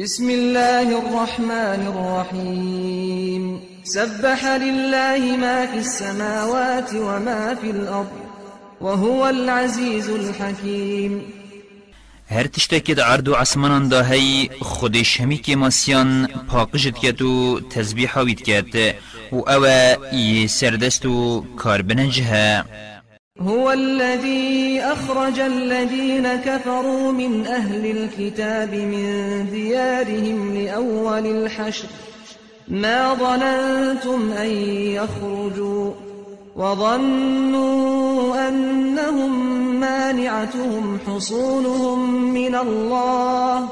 بسم الله الرحمن الرحيم. سبح لله ما في السماوات وما في الأرض وهو العزيز الحكيم. هر تشتكي دا عرض و عسمانان دا هی خودش همی که ماسیان پاقشت کت و تزبیح هاوید کت و أو ی سردست و کار بنجه هو الذي أخرج الذين كفروا من أهل الكتاب من ديارهم لأول الحشر. ما ظننتم أن يخرجوا وظنوا أنهم مانعتهم حصونهم من الله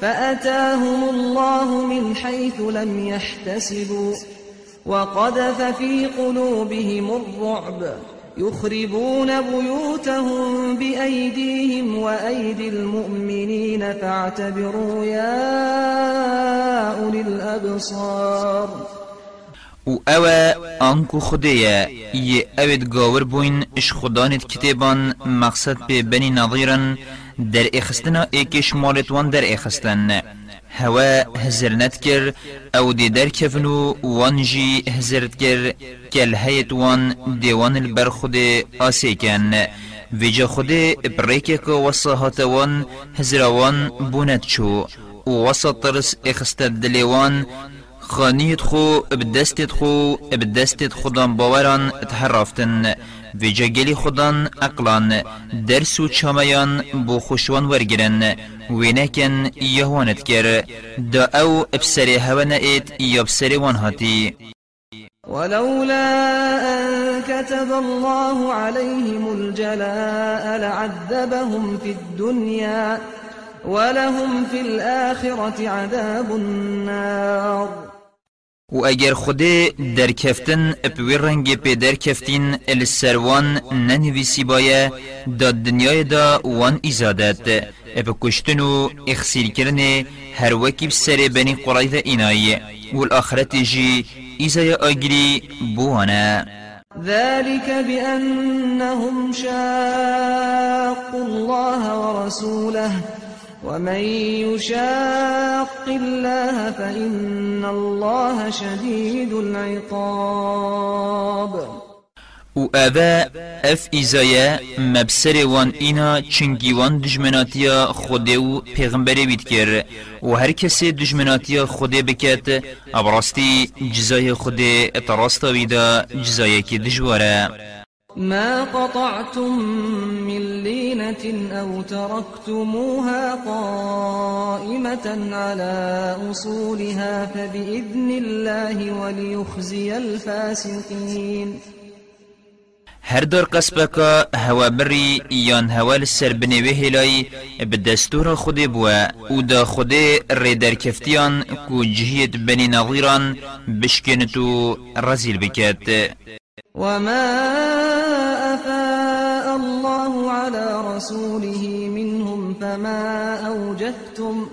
فأتاهم الله من حيث لم يحتسبوا وقذف في قلوبهم الرعب. يخربون بيوتهم بأيديهم وأيدي المؤمنين فاعتبروا يا أولي الأبصار. و أو آنکو خدایه یه اوید گاور بوین اش خدانت کتابان مقصد به بنی نظیرن در اخستنا ایکش مالتوان در اخستن هوا هزرنت کر أو دی در کفنو وان جی هزرت کر کل هیت وان دیوان البر خود آسی کن ویجا خود بریک که وصاحت وان هزروان بونت چو. و وسط ترس اخست دلیوان خانیت خو بدستت خو بدستت خودان باوران تحرفتن و جگلی خودان اقلان درس و چامایان بو خوشوان ورگرن. و نکن یهوانت کر. دا أو ابسر هوا نئت یا ابسر وان هاتی ولولا أن كتب الله عليهم الجلاء لعذبهم في الدنيا ولهم في الآخرة عذاب النار. و اگر خود در کفتن اپوی رنگ پی در کفتین السروان ننویسی بایه دا دنیای دا وان ایزادت. اپ کشتن و اخسیر کرن هر وکی سر بنی قرائد اینایی. و الاخرت جی ایزای آگری بوانا. ذلك بأنهم شاقوا الله ورسوله. ومن يشاق الله فإن الله شديد العقاب. و اوه اف ایزایا مبسر وان اینا چنگی وان دجمناتیا خوده و پیغمبری بید کر و هر کسی دجمناتیا خوده بکت ابراستی جزای خوده اتراستا بیدا جزای که دجواره ما قطعتم من لينة أو تركتموها قائمة على أصولها فبإذن الله وليخزي الفاسقين. هر دار قصبك هوا بري يان هوا لسر بنوه هلاي بدستور خود بوا أو دا خود ریدر کفتیان کو جهیت بني نظيران بشكنتو رزيل بكات وما أفاء الله على رسوله منهم فما أوجفتم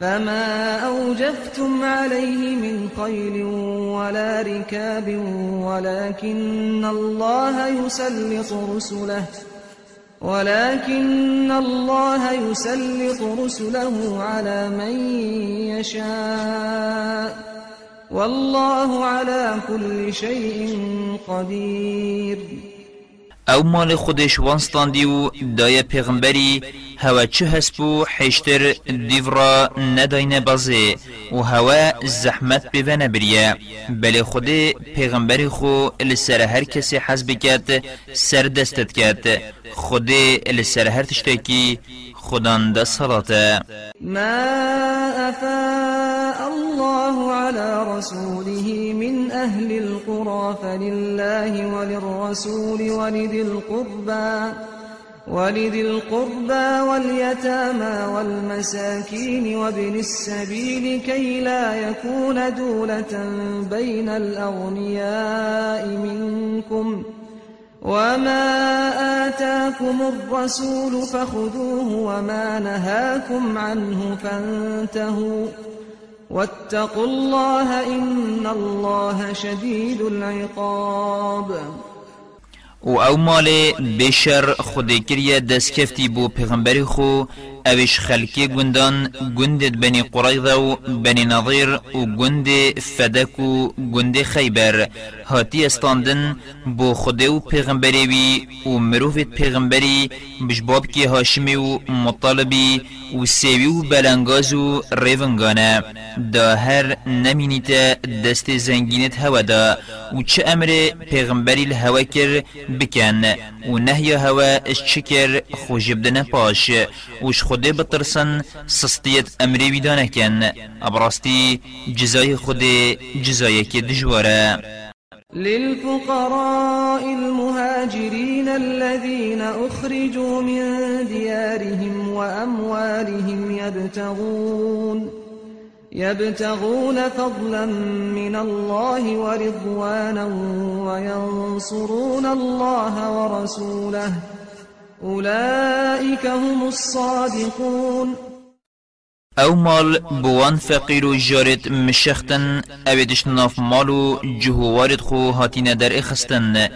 فما أوجفتم عليه من خيل ولا ركاب ولكن الله يسلط رسله ولكن الله يسلط رسله على من يشاء والله على كل شيء قدير. أو مال خودش وانستاندی و دای پیغمبری هوا چه هسپو حشتر دیورا نداین بازه و هوا زحمت بیوه بریه. بله خود پیغمبری خو لسر هر کسی حزب کت سر دستت کت. خود لسر هر تشتکی خدان ده صلاته. ما أفاء الله على رسوله من أهل القرى فلله وللرسول ولذي القربى ولذي القربى واليتامى والمساكين وابن السبيل كي لا يكون دولة بين الأغنياء منكم ۖ. وما آتاكم الرسول فخذوه وما نهاكم عنه فانتهوا واتقوا الله إن الله شديد العقاب. و أو مال بشر خودی کریه دست کفتی بو پیغمبری خو اوش خلکی گندان گندت بني قريظة و بني نظير و گند فدك و گند خيبر هاتی استاندن بو خده و پیغمبری بی و مروفت پیغمبری بجباب کی هاشمی و مطالبی و سیوی و بلنگاز و ریونگانه دا هر نمینیت دست زنگینت هوا دا و چه أمر پیغمبری الهوا کر بکن و نهی هوا اش چکر خوشبدن پاش وش خود بترسن بیدانه کن. ابراستی جزای خود جزای که دجواره للفقراء المهاجرين الذين أخرجوا من ديارهم وأموالهم يبتغون يبتغون فضلا من الله ورضوانا وينصرون الله ورسوله. أولئك هم الصادقون. أو مال بوان فقیر و جارت مشختن اویدش ناف مال و جهوارت خو هاتین در اخستن.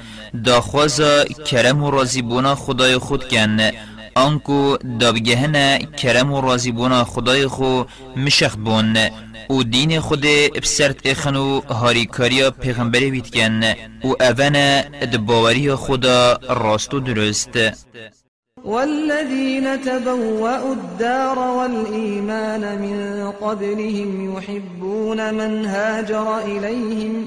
داخوازا کرم و رازی بونا خدای خود کن. آنکو دابگهن کرم و رازی بونا خدای خو مشخت بون. و دین خود بسرت اخنو هاریکاریا پیغمبری بیت کن و دباوری خدا راستو درست. والذين تبوأوا الدار والإيمان من قبلهم يحبون من هاجر إليهم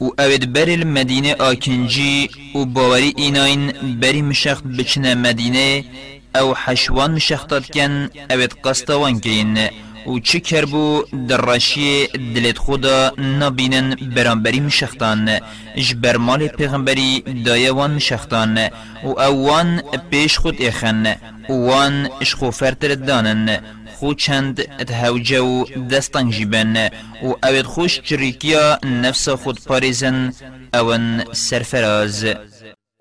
و اوید بر المدینه آکنجی و باوری ایناین بری مشخت بچنه مدینه أو حشوان مشختات کن اوید قصتوان کین و چه کربو در راشی دلت خدا نبینن برانبری مشختان جبر مال پیغمبری دایوان مشختان و اوان پیش خود اخن وان اشخو فرتر دانن خو چند اتهوجه و دستان جیبن و اوید خوش چریکیا نفس خود پاریزن اون سرفراز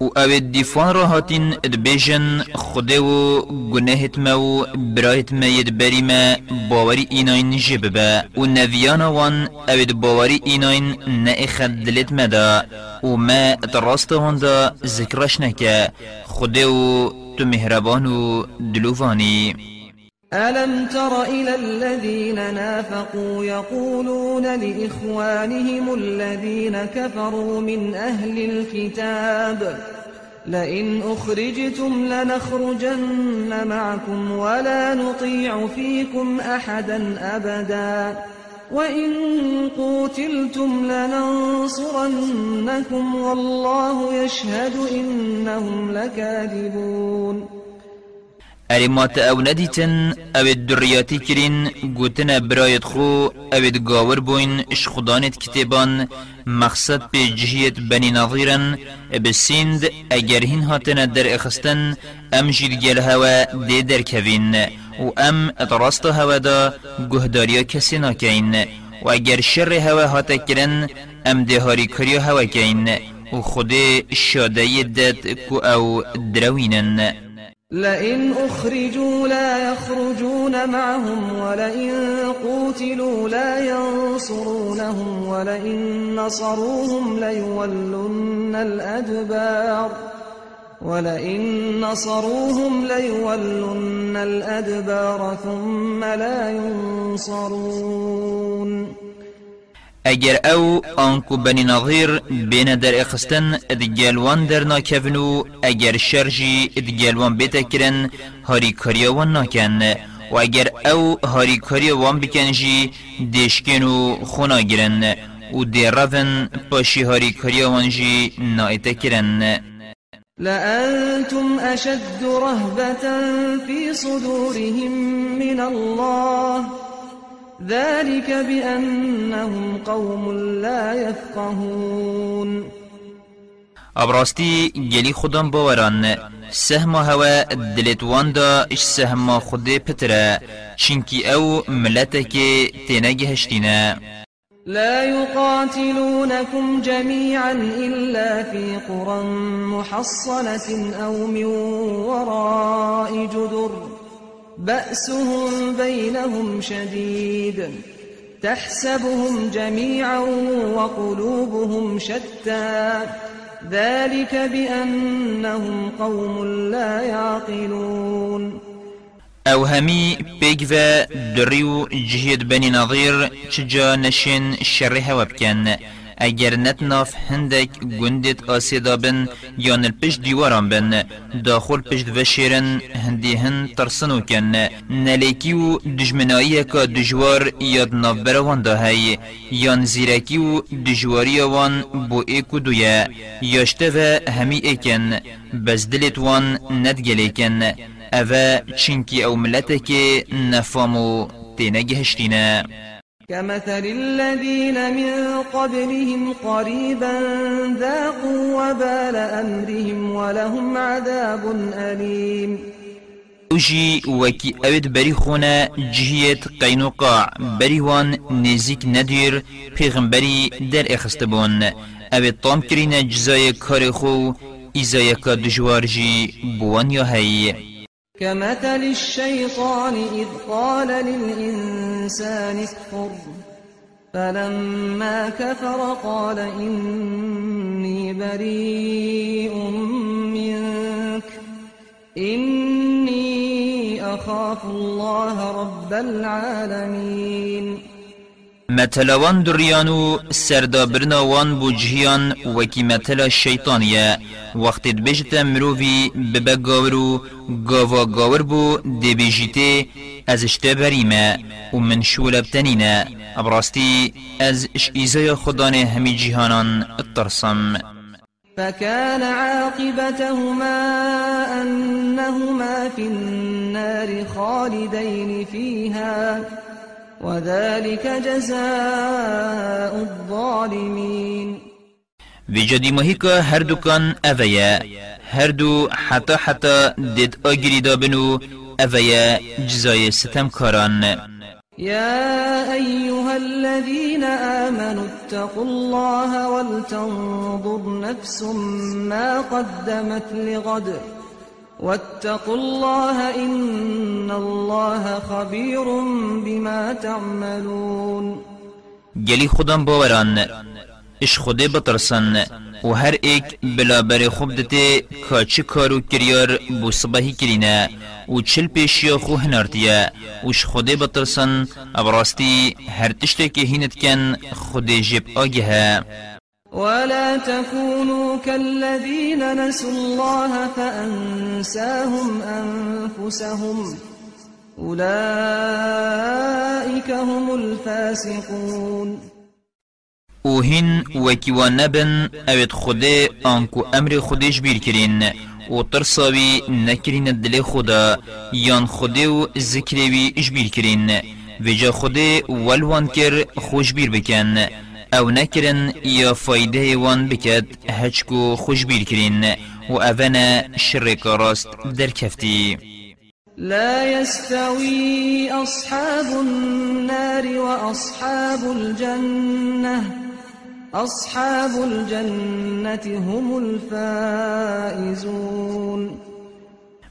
و أو دیفان را هاتین ادبیجن خوده و گناهت ما و برایت ما یدبری ما باوری ایناین جببه و نویان وان أو باوری ایناین ناخد دلت ما دا و ما اتراست هون دا ذکرش نکه خوده و تو مهربان و دلوفانی ألم تر إلى الذين نافقوا يقولون لإخوانهم الذين كفروا من أهل الكتاب لئن أخرجتم لنخرجن معكم ولا نطيع فيكم أحدا أبدا وإن قوتلتم لننصرنكم والله يشهد إنهم لكاذبون. ارمات أو ندیتن أو دریاتی کرین گوتن برایت خو أو گاور بوین إش خدانت کتبان مقصد به جهیت بنی نظیرن بسیند اگر هین هاتن در إخستن أم جید گل هوا دی در کوین و أم اتراست هوا دا گهداریا کسی ناکین و اگر شر هوا هاتا کرن أم دهاری کریا هوا کین و خود شادة دد کو أو دروینن لئن أخرجوا لا يخرجون معهم ولئن قوتلوا لا ينصرونهم ولئن نصروهم ليولن الأدبار ولئن نصروهم ليولن الأدبار ثم لا ينصرون اگر أو آنکو بنی نظیر بین در اخستن ادگلوان در ناکفنو اگر شرجی ادگلوان بیتا کرن هاری کاریوان ناکن. و اگر أو هاری کاریوان بکنجی دیشکن و خونا گرن و دی روین پاشی هاری کاریوان جی نایتا کرن. لأنتم أشد رهبة في صدورهم من الله. ذلك بأنهم قوم لا يفقهون. ابراستی گلی خودم باوران سهم هوا دلت واندا اش سهم خود پتره چنکی أو ملتك تنگه هشتینه لا يقاتلونكم جميعا إلا في قرى محصنة أو من وراء جدر. بأسهم بينهم شديد تحسبهم جميعا وقلوبهم شتى. ذلك بأنهم قوم لا يعقلون. أو همی پیگ و دریو جهید بنی نظیر چجا نشین شره هوا اگر نتناف هندک گندت آسیدا بن یا نلپش دیواران بن داخل پشت و شیرن هندی هن ترسنو کن نلیکی و دجمنایی که دجوار یاد ناف بروان دا هی یان زیرکی و دجواری وان بو ایکو دویا یاشته و همی ایکن بس دلت وان ندگلیکن اوه چینکی أو ملتك نفامو تنجهشتنا كمثل الذين من قبلهم قريبا ذاقوا وبال أمرهم ولهم عذاب أليم. أوجي وكي اوید بری خونه جهیت قینوقاع بری وان نزیک ندیر پیغمبری در اخستبون اوید طام کرین جزای کار خو ایزای که دجوار جی بوان هی كمثل الشيطان إذ قال للإنسان اكفر فلما كفر قال إني بريء منك. إني أخاف الله رب العالمين. مثلا دریانو سردابرنا وان بو جهیان وکی مثلا الشیطانیه وقت بجت مروفی ببگاورو گاوا گاور بو دی بجیته از اشته بریمه و من شول بتنینه ابراستی از اش ایزای خدان همی جهانان الترسم فكان عاقبتهما أنهما في النار خالدين فيها وذلك جزاء الظالمين. ویجادی مهیکا هر دوکان اویا هر دو حتا حتا دید آگری دابنو اویا جزای ستم کاران يا أيها الذين آمنوا اتقوا الله ولتنظر نفس ما قدمت لغد. واتقوا الله إن الله خبير بما تعملون. گلی خودم باوران اش خوده بترسن و هر ایک بلا بر خوب دته که چه کارو کریار بو صبحی کرینه و چل پیشیا خو هنارتیه وش خوده بترسن ابراستی هر تشته که هینت کن خوده جب آگه ولا تكونوا كالذين نسوا الله فأنساهم أنفسهم. أولئك هم الفاسقون. أو هین وکیوان نبن اوید خوده آنکو أمر خودش بیر کرین و ترساوی نکرین دل خدا یان خوده و ذکروی اش بیر کرین. وجا خوده والوان کر خوش بیر بکن. أو نکرن یا فایده وان بکد هچکو خوش بیر کرین و اونا شرک راست در کفتی لا يستوي أصحاب النار وأصحاب الجنة. أصحاب الجنة هم الفائزون.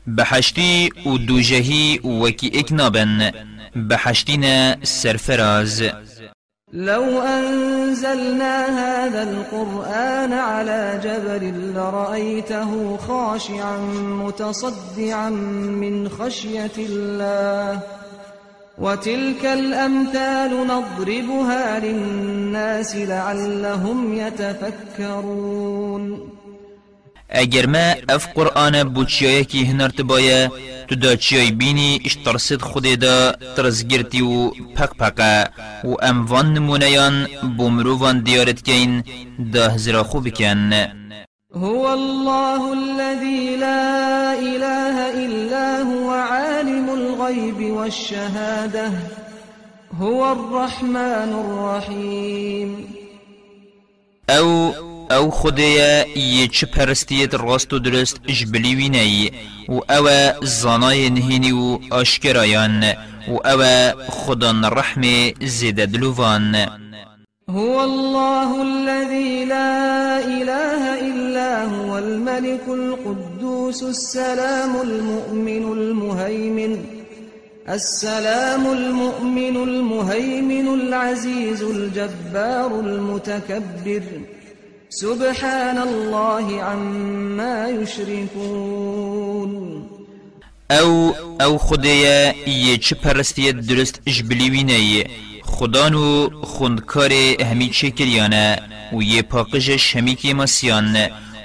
بحشتی و دوجهی وکی اکنابن بحشتینا سرفراز لو أنزلنا هذا القرآن على جبل لرأيته خاشعا متصدعا من خشية الله. وتلك الأمثال نضربها للناس لعلهم يتفكرون. اگر ما اف قرآن بوچیای کی هنرت تو دا چیای بینی اشترسد خود دا ترزگرتی و پک پکا و اموان نمونیان بومرووان دیارت کین دا هزرا خوب کن هو الله الذي لا إله إلا هو عالم الغيب والشهادة. هو الرحمن الرحيم. أو أو خدایا یه چه پرستیت راست و درست اجبلی وینی و أو زانای نهینی و آشکرایان و أو خدا رحم زیده دلوان هو الله الذي لا إله إلا هو الملك القدوس السلام المؤمن المهيمن السلام المؤمن المهيمن العزيز الجبار المتكبر. سبحان الله عما يشركون. او او خدایا یه چه پرستیت درست اجبلی وینی خدان و خوندکار همی چه کریانه و یه پاقش همی که مسیان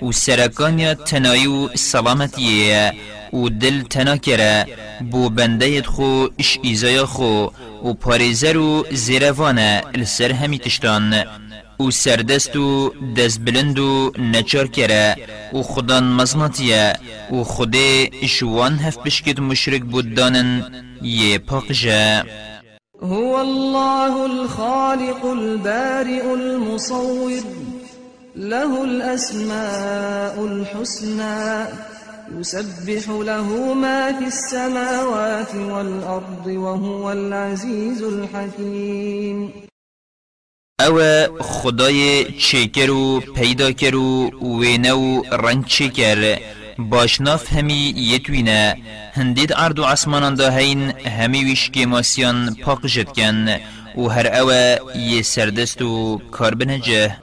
و سرکان یا تنایی و سلامتیه و دل تنا کرا بو بنده خو اش ایزای خو و پاریزر و زیروانه لسر همی تشتان. و سردست و دست بلند و نچار کرا و خدان مزناتیه و خوده اشوان هف بشکت مشرک بود دانن یه پاقجه هو الله الخالق البارئ المصور له الأسماء الحسنى يسبح له ما في السماوات والأرض وهو العزيز الحكيم. او خدای چکر و پیدا کر و وینه و رنگ چکر. باشناف همی یتوینه هندید عرض و عصمانان دا هین همی ویشکی ماسیان پاق جد کن. و هر او یه سردست و کار بنجه.